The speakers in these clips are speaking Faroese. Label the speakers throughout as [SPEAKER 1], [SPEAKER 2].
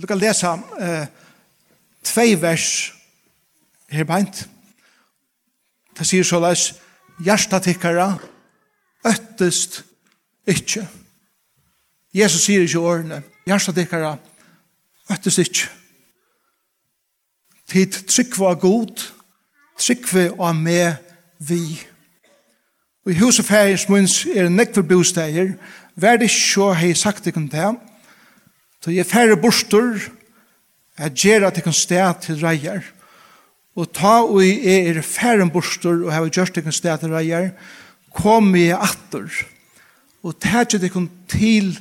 [SPEAKER 1] Du kan lesa eh, tvei vers her beint. Det sier så leis, hjertatikkara øttest ikkje. Jesus sier ikkje årene, hjertatikkara øttest ikkje. Tid tryggva god, tryggva og med vi. Og i huset færgens munns er nekve bosteier, vær det ikke så hei sagt ikkje til Så jeg færre borster, jeg gjør at jeg kan stå til reier, og ta og jeg er færre borster, og jeg har gjort at jeg kan stå til reier, kom jeg atter, og tæt ikke det kan til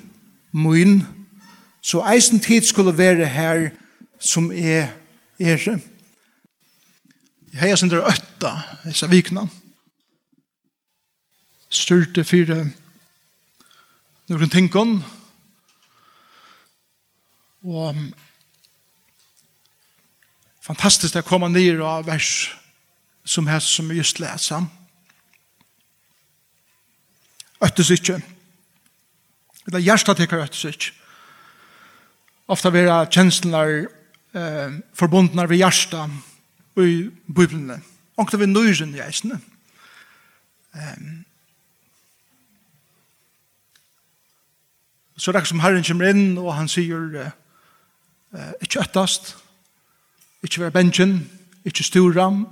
[SPEAKER 1] min, så eisen tid skulle være her som er er. Jeg har sindre øtta, disse vikna. Styrte fire, noen tingene, Og fantastisk å komme ned av vers som her som vi just leser. Øttes ikke. Eller hjertet ikke øttes ikke. Ofte vil jeg kjenslene eh, forbundne ved hjertet i Bibelen. Og det vil nøyren i eisene. Um, så det er som Herren kommer inn og han sier Uh, ikke øttast, ikke være benjen, ikke sturam,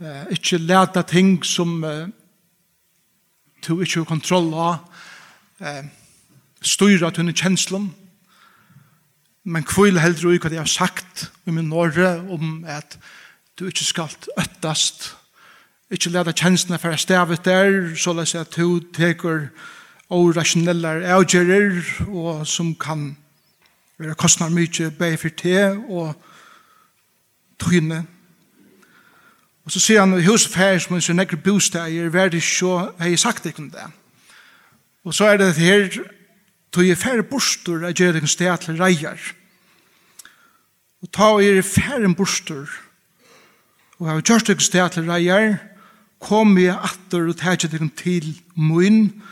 [SPEAKER 1] uh, ikke leta ting som uh, du ikke har kontroll av, uh, styra tunne kjenslom, men kvile heldur ui hva jeg har sagt i min norre om at du ikke skal øttast, ikke leta kjenslene for jeg stavet der, så la seg at du teker og rasjonelle avgjerer og som kan vera kostnar mykje bei for te og tryne. Og så sier han, hos færs, men så nekker bostad, er verdig så, hei sagt ikke det. Og så er det her, tog jeg færre bostor, jeg gjør ikke sted til reier. Og ta og er færre bostor, og jeg gjør en sted til reier, kom jeg atter og tar ikke til mun,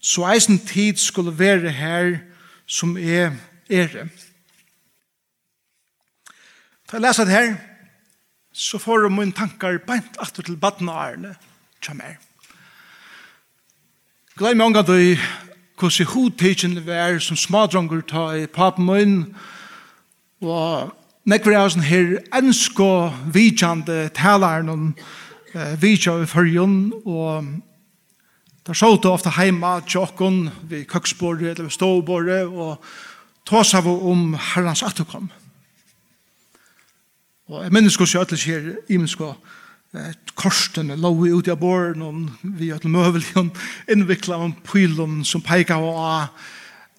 [SPEAKER 1] så eisen tid skulle være her som er ære. Da jeg leser det her, så får jeg mine tankar beint atter til baden og ærene, som er. Gled meg omgang til hvordan hodtidgen hodtidsen var som smadronger ta i papen min, og nekver jeg sånn her ensk og vidkjande talaren om eh, vidkjave førjen, og da så det ofte heima tjokken ved køksbordet eller ved ståbordet, og tås av om herrens atterkom. Og jeg minnes hos jeg alltid sier, jeg minnes hvordan korsten lå ut i båren, og vi har møvel møvelen innviklet om pylen som peika og av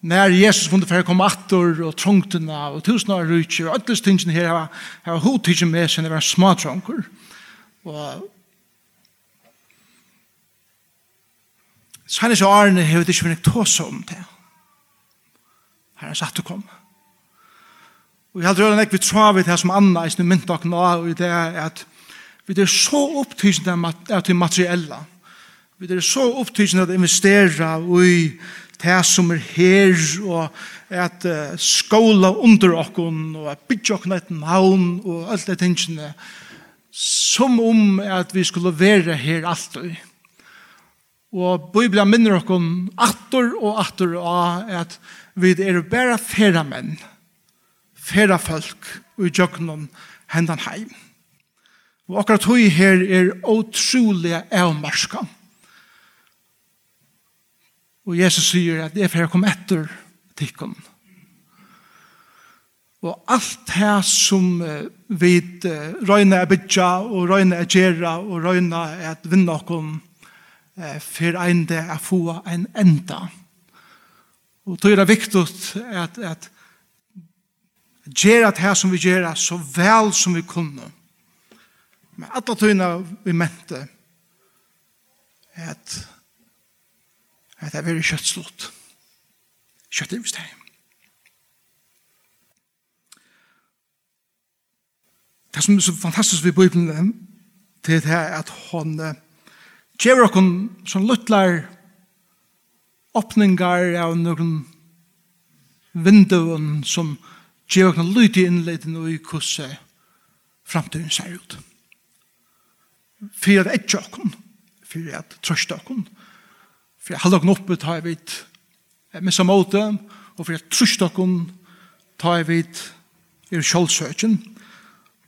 [SPEAKER 1] Når Jesus funde för att komma attor och trångtena och tusen av rytter og alldeles tingen her har har hotigen med sig när det var små trångkor. Och Sannes årene har vi ikke vært tås om det her er satt å komme. Og jeg heldur øyne ikke vi tror vi det som Anna i sin mynd og nå, og det er at vi er så opptysende av det materielle. Vi er så opptysende av å investere i det som er her, og at uh, skåle under okken, og at bytja okken et navn, og alt det tingene, som om at vi skulle være her alltid. Og Bibelen minner dere om atter og atter av at vi er bare fære menn, fære folk og i jøgnen hendene heim. Og akkurat høy her er utrolig avmarska. Og Jesus sier at det er for jeg kom etter tikkene. Og alt det som vi røyner er bytja og røyner er gjerra og røyner er at vinna okkur for en det er få en enda. Og det er viktig at, at gjøre det som vi gjør så vel som vi kunne. Men alle tøyene vi mente at at det er veldig kjøttslått. Kjøtt er det. Det som er så fantastisk ved Bibelen det er at hun gjør okkur som luttlar åpningar av noen vinduven som gjør okken i innleiden og i kusset framtiden ser ut. For at etter okken, for at trøste okken, for at halde okken oppe tar vi et missa måte, og for at trøste okken tar vi et er kjølsøkjen,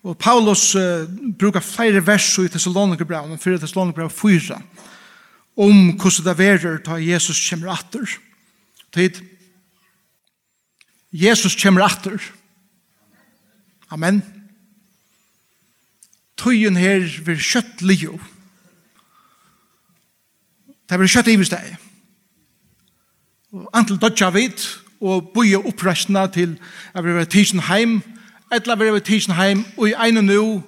[SPEAKER 1] Og Paulus uh, brukar flere vers i Thessalonikerbraun, 4 Thessalonikerbraun 4, om hvordan det verer da Jesus kommer atter. Tid. Jesus kommer atter. Amen. Tøyen her vil kjøtt lio. Det vil kjøtt ivis deg. Antel dodja vid, og boja opprestna til at vi vil tisen heim, og etla vi er tidsen heim, og i ene nu,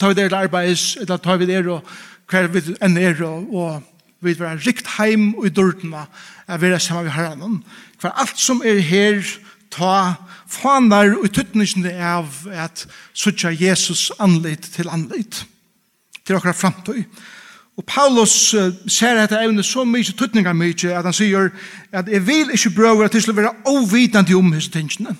[SPEAKER 1] tar vi det til arbeids, etla tar vi det og hver vi enn er, og vi vil være rikt heim og i dørtene, er vi er sammen med herren. For alt som er her, ta fanar og tuttningene av at suttja Jesus anleit til anleit til okkar framtøy. Og Paulus uh, ser dette evne så mye tuttningar mye, at han sier at jeg vil ikke brøver at det skal være ovitande om hese tingene.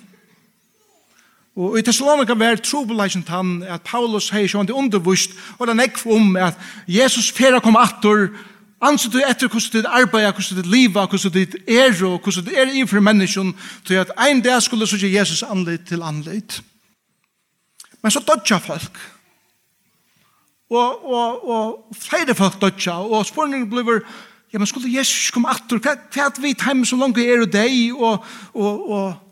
[SPEAKER 1] Og i Thessalonika var trobeleisen han at Paulus hei sjående undervust og den ekv om at Jesus fera kom attor anser du etter hvordan du arbeider, hvordan du lever, hvordan du er og hvordan du er i for menneskjen til at en dag skulle så Jesus anleit til anleit. Men så dødja folk. Og, og, og flere folk dødja, og spørningen blir ja, men skulle Jesus komme atter? hva, hva vet heim så langt er og deg og, og, og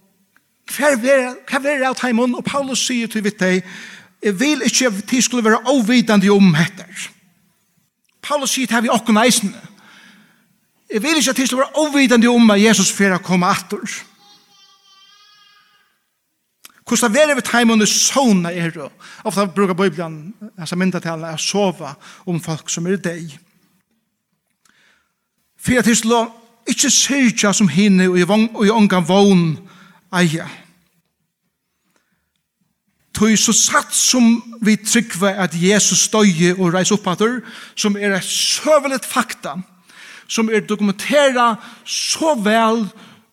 [SPEAKER 1] Hva er det av teimen? Og Paulus sier til vitt deg, jeg vil ikke at de skulle være avvidende om etter. Paulus sier til vi okken eisene. Jeg vil ikke at de skulle være avvidende om at Jesus fyrir å komme atter. Hvordan er det ved teimen og sånne er det. Ofte bruker Bibelen, altså myndetalene, å sove om folk som er deg. Fyrir at de skulle ikke syrja som hinne og i ångan vogn eia. Tøy så satt som vi tryggva at Jesus støye og reis oppater, som er et søvelet fakta, som er dokumentera så vel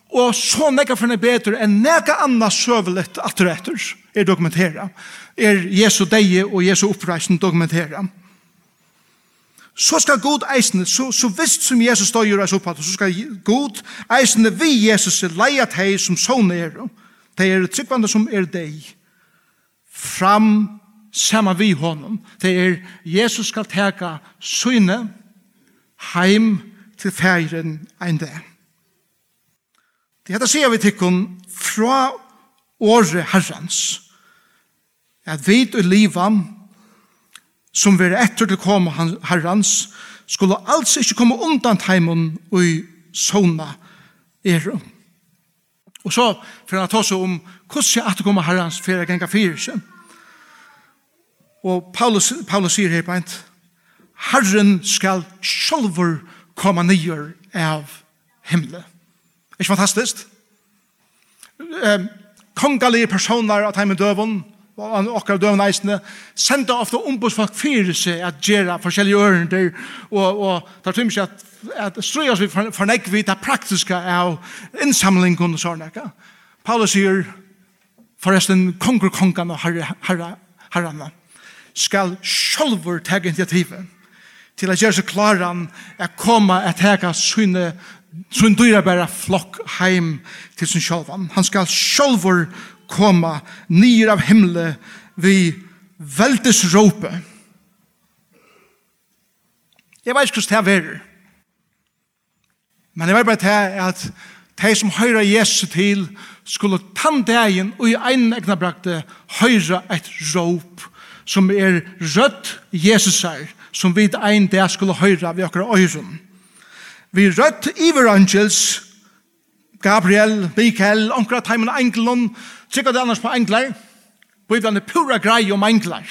[SPEAKER 1] og så nekka for nek betur enn nekka anna søvelet at etter er dokumentera. Er Jesu deie og Jesu oppreisen dokumentera så skal god eisne, så, så visst som Jesus døyer oss opphatt, så skal god eisne vi Jesus er leiat som sånne er, de er tryggvande som er deg, fram saman vi honom, det er Jesus skal teka syne heim til færen ein dag. Det heter sier vi tikkun fra året herrens, at vi til livam, som vil etter til koma herrens skulle altså ikke komme undan teimen og i sona er. Og så for han ta seg om hvordan jeg at kommer herrens for jeg ganger fyrir. Og Paulus, Paulus sier her på en Herren skal sjolver komme nyer av himmelen. Er ikke fantastisk? Um, kongalige personer av teimen døven, og okkar døvn eisene, senda ofte ombudsfolk fyrir seg at gjera forskjellige ørender, og, og det er tymisk at, at strøyas vi fornegg vi det praktiska av innsamlingen og sånne. Ikke? Paulus sier, forresten, konger, kongan og herre, herre, herrene skal sjolver teg initiativet til at gjøre seg klaran at koma at tega syne, syne dyra bare flokk heim til sin sjolvan. Han skal sjolver koma nyr av himle vi veldes råpe. Jeg vet ikke hvordan det er. Men jeg vet bare til at de som høyrer Jesu til skulle tann dagen og i egen egna brakte høyre et råp som er rødt Jesus her som vi ein dag skulle høyre ved akkurat øyren. Vi rødt iverangels Gabriel, Mikael, omkrat heimen Englund, Tjekka det annars på englar. Bibelen er pura grei om englar.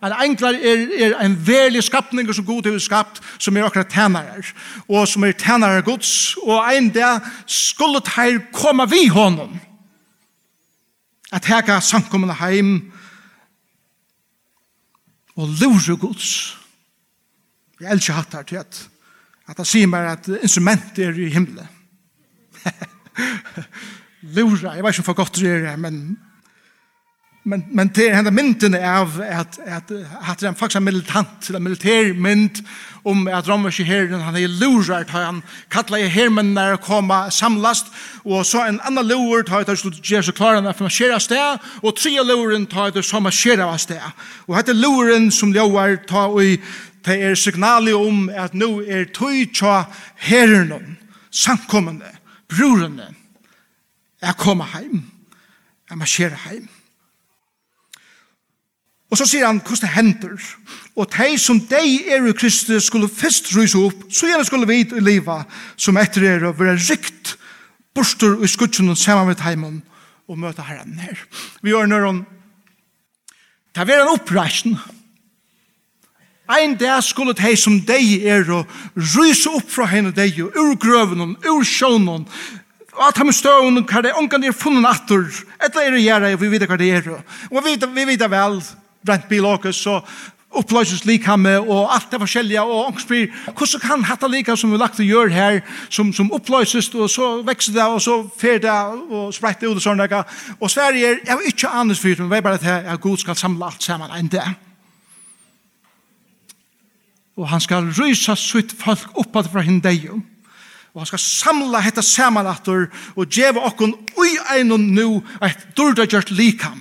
[SPEAKER 1] En englar er, er en verlig skapning som god har skapt, som er akkurat tænare, og som er tænare gods, og en dag skulle teir komme vi honom. At heka samkommende heim og lure gods. Jeg elsker hatt her til at at han sier meg at instrumentet er i himmelen. lura, jeg vet ikke om for godt det er, men, men, men det er henne mynden av at, at, at det er faktisk en militant, eller militær mynd om at romerske herren, han er lurar, da han kallar i hermen når koma samlast, og så en annan lur, da han slutt gjør så klarar han man skjer av sted, og tre luren, da han som man skjer av sted. Og hette luren som ljóar, ta i, det er signali om at nu er tøy tja herren, samkommende, brorene, Jeg kommer hjem. Jeg marsjerer hjem. Og så sier han hvordan det hender. Og de som de er i Kristus skulle først ryse opp, så gjerne skulle vi i livet som etter er å være rikt, borster i skutsen og sammen med heimen og møte herren her. Vi gjør når han Det er en oppreisen. Ein dag skulle de som de er og ryse opp fra henne de og ur grøven og ur sjånen Og at han støvn, hva det er ångan er funnet natter, etter er det gjerne, vi vet hva det er. Og vi vet, vi vet vel, brent bil åkes, så oppløses likhamme, og alt det forskjellige, og ångsbyr, hvordan kan hatta lika som vi lagt å gjøre her, som, som oppløses, og så vekser det, og så fer det, og spretter det ut og sånn, og Sverige er, jeg vil ikke annet fyrt, men vi er bare til at Gud skal samle alt sammen enn det. Og han skal rysa sitt folk oppad fra hindeion, og han skal samla hetta saman og djeva okkun ui einun nu eit durda gjørt likam.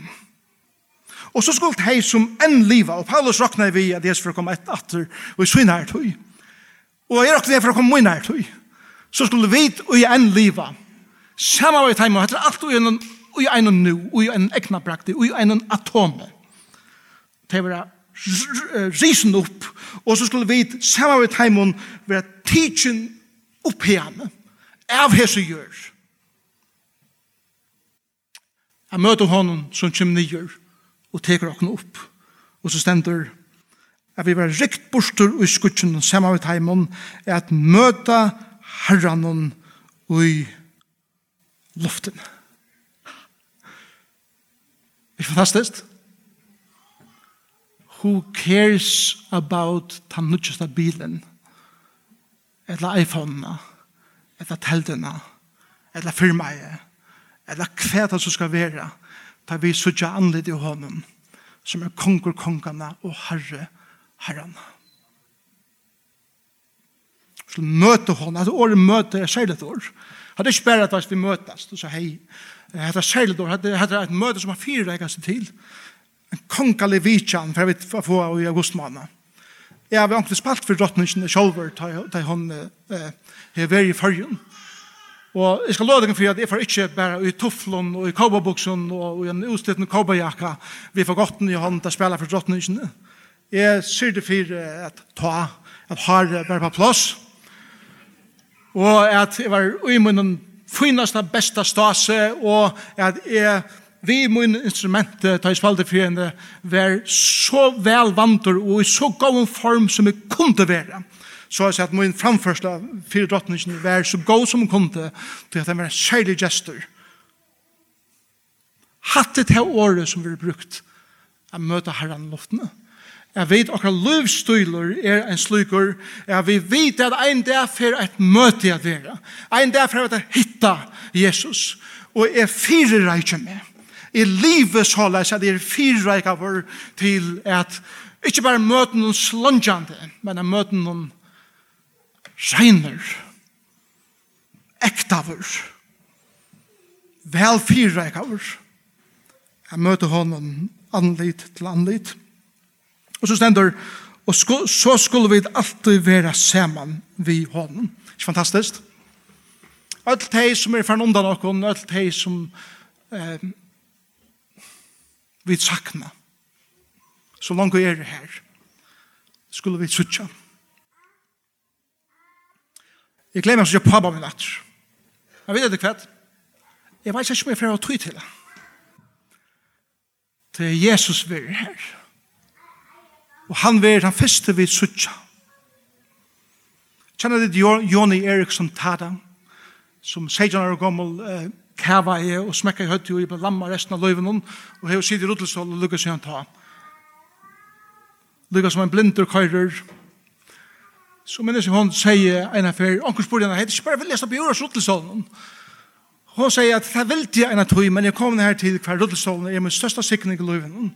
[SPEAKER 1] Og så skuld hei som enn liva, og Paulus rokna vi at Jesus for å komme et og i svinn her tøy. Og jeg rokna for å komme min her tøy. Så skulle vi ui enn liva. Samma var i teima, etter alt ui einun ui einun nu, ui einun egna prakti, ui einun atome. Det var risen upp, og så skulle vi samma var i teima være teaching opp igjen av hese gjør. Jeg møter honom som kommer nyer og teker okken opp. Og så stender at vi var rikt borster i skutsjen og samme med heimen er at møta herranen i luften. Det er fantastisk. Who cares about den nødgjeste bilen? eller iPhone eller teltene, eller firmaet, eller hva det som skal være, da vi sutja anledd i hånden, som er konger kongene og herre herrene. Så møte hånden, altså året møte er særlig et år. Det er ikke bare at vi møtes, du sa hei, det er særlig et år, det er et møte som har fire reikast til, en kongelig vidtjan, for jeg vet hva få i august måned. Jeg har ikke spalt for drottningen sjolver da hun er veldig i fargen. Og jeg skal lade deg for at jeg får ikke bare i tufflån og i kobabuksen og i en utstøttende kobajakka vi får godt i hånd til å spille for drottningene. Jeg syr det for at ta at har bare på plass og at jeg var i min fineste, beste stase og at jeg vi min instrument ta i spalte for henne var så vel vantur og i så god form som jeg kunne være. Så jeg sier at min framførsla for drottningen var så god som hun kunne til at den var en særlig gestur. Hattet her året som vi har brukt at møte herren luftene. Jeg vet akkurat løvstøyler er en slukur. Jeg vil vite at en dag for et møte jeg være. En dag for at jeg hitta Jesus. Og jeg fyrer reikker med i livet så leis at det er fyrreik av vår til at ikke bare møte noen slunjande, men at møte noen regner, ektaver, vel fyrreik av. Jeg møte honom anlit til anlit. Og så stender, og så skulle vi alltid være saman vi honom. Ikke fantastisk? Alt de som er fernundan okkon, alt de som eh, vi sakna. Så langt vi er her, skulle vi sutja. Jeg glemmer oss å gjøre pappa min natt. Men vet du hva? Jeg vet ikke om jeg får ha tog til det. Det er Jesus vi er her. Og han vi er den første vi sutja. Kjenner du Joni Eriksson Tada, som 16 år gammel, eh, kava er og smekka i høtti og i lamma resten av løyven og hei hever sidi ruttelsål og lukka seg han ta lukka som en blinder køyrer så minnes jeg hun sier en affær onkur spurte henne hei, det er ikke bare vil lesa på jordas ruttelsål Hon sier at det vil jeg en tøy, men jeg kom her til hver ruttelsålen er min største sikning i løyven.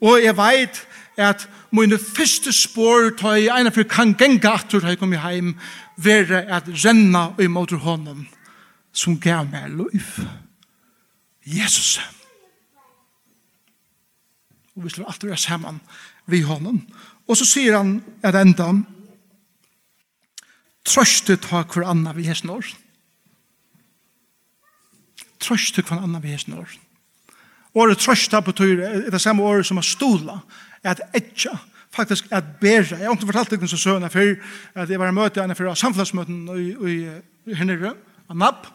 [SPEAKER 1] Og jeg vet at mine første spår tøy, en av kan genga atur da jeg kom hjem, være at renna i motor hånden som gav meg liv. Jesus. Og vi slår alltid være sammen ved hånden. Og så sier han at enda trøste tak hver anna vi hesten år. Trøste hver anna vi hesten år. Året trøsta betyr er det samme året som å stola, at etja, faktisk at bæra. Jeg har ikke fortalt deg som sønne før, at jeg var i møte henne for samfunnsmøten i, i, i henne, av NAP,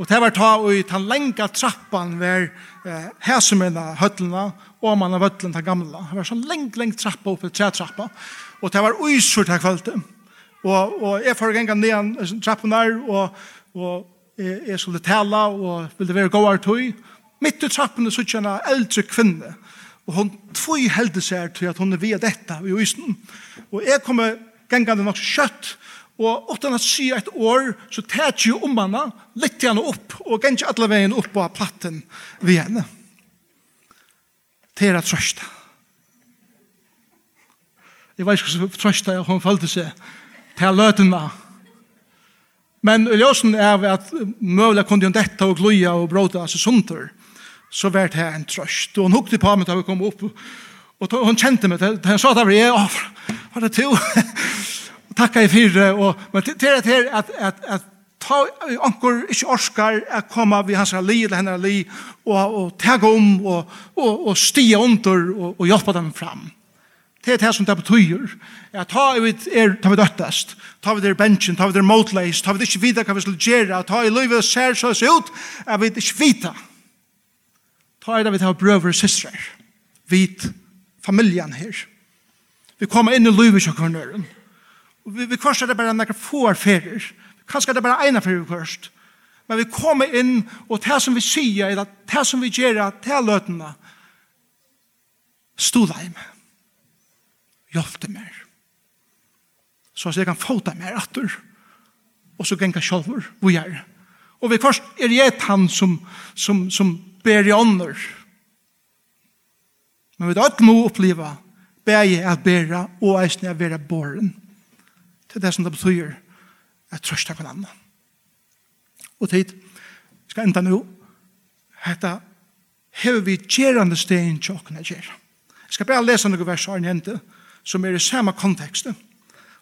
[SPEAKER 1] Og det var ta i den lenge trappan ved eh, hesumina høtlina og man av høtlina til gamla. Det var sånn lengt, lengt trappa oppe, tre trappa. Og det var uisur til kvalitet. Og, og jeg får genga ned trappen der, og, og jeg, jeg skulle tala, og ville være gåar tøy. Mitt i trappen er sånn en eldre kvinne. Og hun tvoi heldig seg til at hun er via dette i uisen. Og jeg kommer genga det nok kjøtt, Og utan at si et år, så tæt jo om henne, litt henne opp, og gikk alle veien opp på platten vi henne. Det er at trøste. Jeg vet ikke hva trøsta jeg, hun følte seg til løtene. Men i løsen er at møvla kunne jo dette og gløya og bråta seg sunter, så var det en trøst. Og hun hukte på meg da vi kom opp, og hun kjente meg, hun sa det var jeg, var det to? og takka i fyrre, og, men til det her, at, at, at ta anker ikke orskar at komme vi hans li eller hennar li og, og tega om og, og, og stia under og, og hjelpe dem fram. Det er det som det betyr. Ja, ta vi er, ta vi døttest, ta vi der bensin, ta vi der motleis, ta vi ikke vita hva vi skal gjøre, ta i livet ser så ut, at vi ikke vita. Ta i det vi tar brøver og systrar, vit familien her. Vi kommer inn i livet kjøkkernøren. Ja Vi, vi korsar det bare några få ferier. Kanskje det bare ene ferier først. Men vi kommer inn, og det som vi sier, eller det som vi gjør, det er løtene. stod deg med. Hjelp det mer. Så jeg kan få deg mer atter. Og så ganger jeg selv hvor jeg er. Og vi først er jeg han som, som, som ber i ånder. Men vi har ikke noe oppleve, ber jeg at bære, og eisen jeg være båren. Det er det som det betyr at trøsta på annan. Og tid, skal enda nå, hette hever vi gjerande stein tjokken er gjerra. Jeg skal bare lese noen vers Arne Hente, som er i samme kontekst.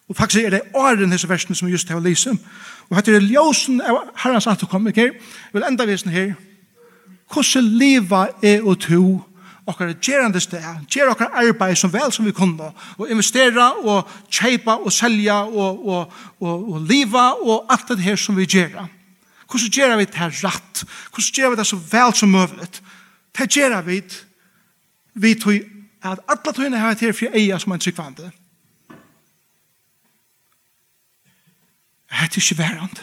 [SPEAKER 1] Og faktisk er det åren disse versene som just har lyset. Og hette er ljósen av herrens antokommer her. Jeg vil enda visen her. Hvordan liva er og to okkar gerande steg, ger okkar arbeid som vel som vi kunne, og investera, og kjeipa, og selja, og, og, og, og liva, og alt det her som vi gjer. Hvordan gjer vi det her rett? Hvordan gjer vi det så vel som mövlet? Det gjer vi vi tog at alle tøyene har vært her for eia som en tryggvande. er ikke værende.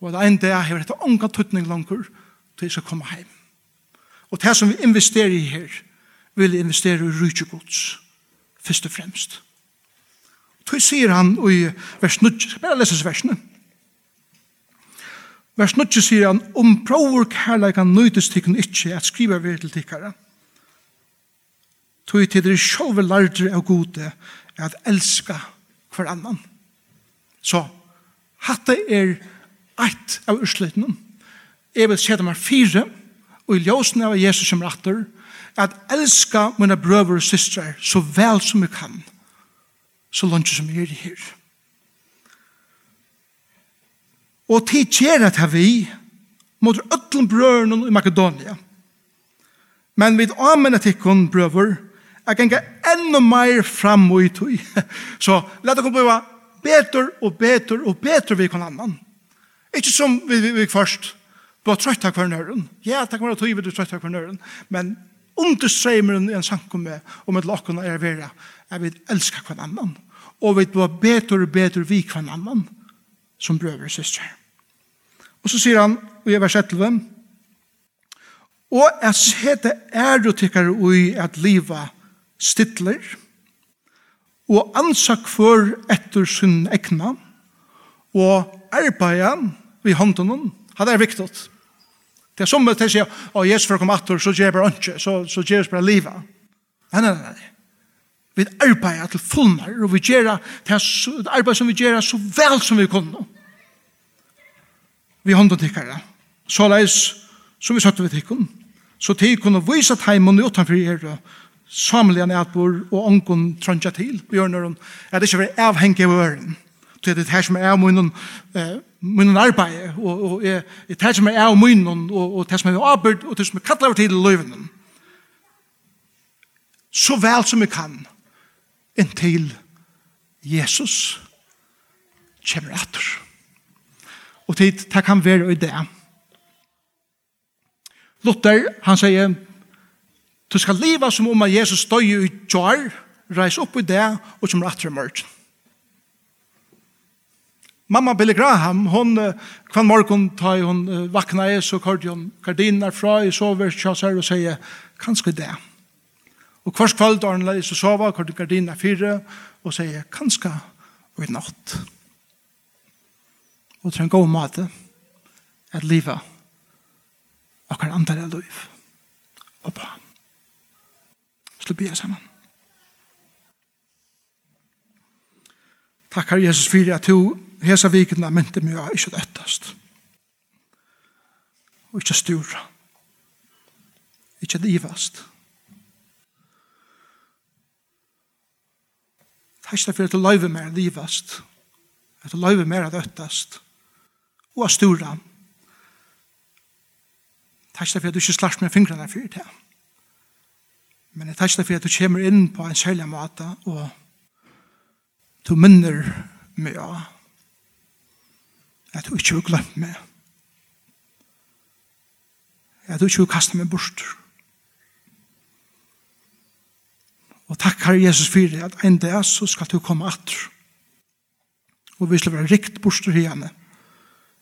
[SPEAKER 1] Og at en dag har dette ånga tøtning langer til jeg skal komme hjem. Og det som vi investerer i her, vil investere i rydgjegods, først og fremst. Så sier han i vers 9, skal bare leses versene. Vers 9 sier han, om prøver kærleikan nøydes tikkun ikkje, at skriva vi til tikkara. tog til dere sjølve lardre av gode, at elska hver annan. Så, hatt det er eit av ursleitene. Jeg vil se dem her fire, og og i ljósen av Jesus som rattur, at elska mine brøver og systrar så vel som jeg kan, så langt som jeg er her. Og til kjeret har vi mot ötlen brøren i Makedonia. Men vi amen at ikkon brøver, jeg kan ikke enda mer fram og ut. Så la det komme på betur og betur og betur vi kan annan. Ikke som vi, vi, vi først, Du har trøytta hver nøren. Ja, takk var at du du trøytta hver nøren. Men understreimeren i en sankumme om et lokkene er vera er vi elskar hver annan. Og vi var betur og betur vi hver annan som brøver og søster. Og så sier han, og jeg vers 11, og jeg sete er og tikkare ui at livet stittler, og ansak for etter sin ekna, og arbeidet vi hånden Det er viktig. Det er som til å si, å Jesus for å komme atter, så gjør jeg bare ikke, så, så gjør jeg bare livet. Nei, nei, nei. Vi arbeider til fullmer, og vi gjør det arbeid som vi gjør så vel som vi kunne. Vi hånden tikkere. Så leis, som vi søtte vi tikkene. Så tid kunne vise teimen utenfor er samlige nætbor og ånken trønja til. Vi gjør når hun er det ikke være avhengig av øren. Det er det her som er av munnen eh, munnen arbeid, og, og jeg, jeg tar ikke meg av munnen, og, og tar ikke meg av arbeid, og tar ikke meg kattler over tid i løyvene. Så vel som jeg kan, inntil Jesus kommer etter. Og tid, det kan være i det. Luther, han sier, du skal leva som om at Jesus døy i jar, reis opp i det, og kommer etter i morgen. Mamma Billy Graham, hon kvann morgon ta hon vakna i, så kordi hon gardiner fra i sover chassar og sier kanskje det. Og kvars kvall da hon leis så sova kordi gardiner fire og sier kanskje og i natt. Og til en god måte at livet og kan andre liv og bra. Slå bia sammen. Takkar Jesus fyrir at du hesa vikina mente mig at ikkje døttast. Og ikkje stura. Ikkje livast. Hesta fyrir til løyve mer livast. At løyve mer at døttast. Og at stura. Hesta fyrir at du ikkje slars med fingrarna fyrir til. Men jeg takk for at du kommer inn på en særlig måte, og du minner meg av at du ikke har glemt meg. At du ikke har kastet meg bort. Og takk, Herre Jesus, for at en dag så skal du komme atter. Og vi skal være rikt bort til henne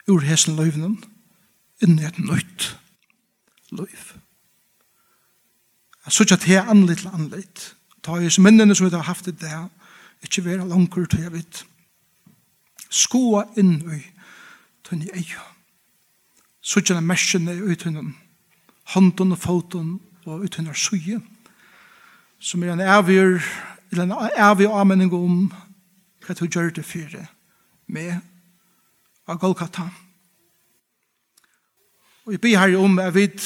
[SPEAKER 1] ur hesen løyvnen inn i et nøyt løyv. Jeg synes at det er annerledes til annerledes. Ta i minnene som vi har haft i det, ikke være langer til jeg vet. Skoa inn i tunne eia. Suttjene mersene ut hunden, hånden og foten og ut hunden suje, som er en avgjør, eller en avgjør anmenning om hva du gjør det for med av Golgata. Og jeg blir her om jeg vet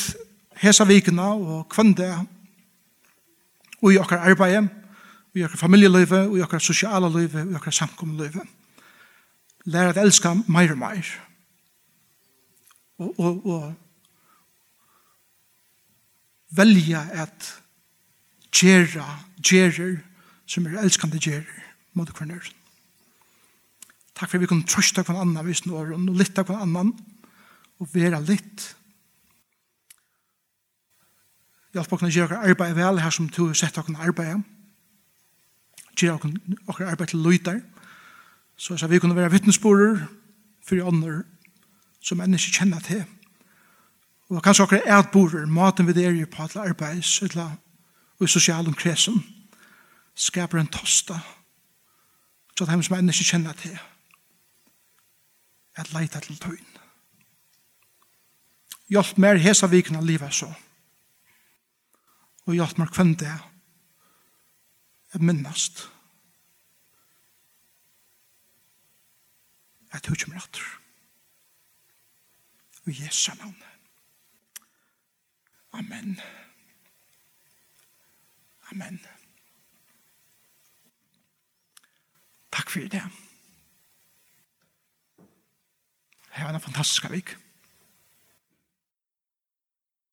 [SPEAKER 1] hesa vikene og kvande og i okkar arbeid, og i okkar familieløyve, og i okkar sosiale løyve, og i okkar samkommeløyve. Lære at elska meir og meir og, og, og velja at gjerra gjerrer som er elskande gjerrer mot hver. Takk for at vi kan trøsta hver annan vis nå, og lytta hver annan og vera litt Hjelp oss å gjøre arbeid vel her som du sett oss arbeid. Gjøre oss arbeid til løyder. Så, så vi kunne være vittnesborer for andre som enn ikke kjenner til. Og kanskje akkurat er borer, maten vi der jo på til arbeids, eller og i sosial omkresen, skaper en tosta, så at de som enn ikke kjenner til, at leita til tøyn. Hjelp mer hesa viken av livet så, og hjelp mer kvendt det, er minnast, at du kommer etter i Jesu navn. Amen. Amen. Takk for det. Det var en fantastisk vik.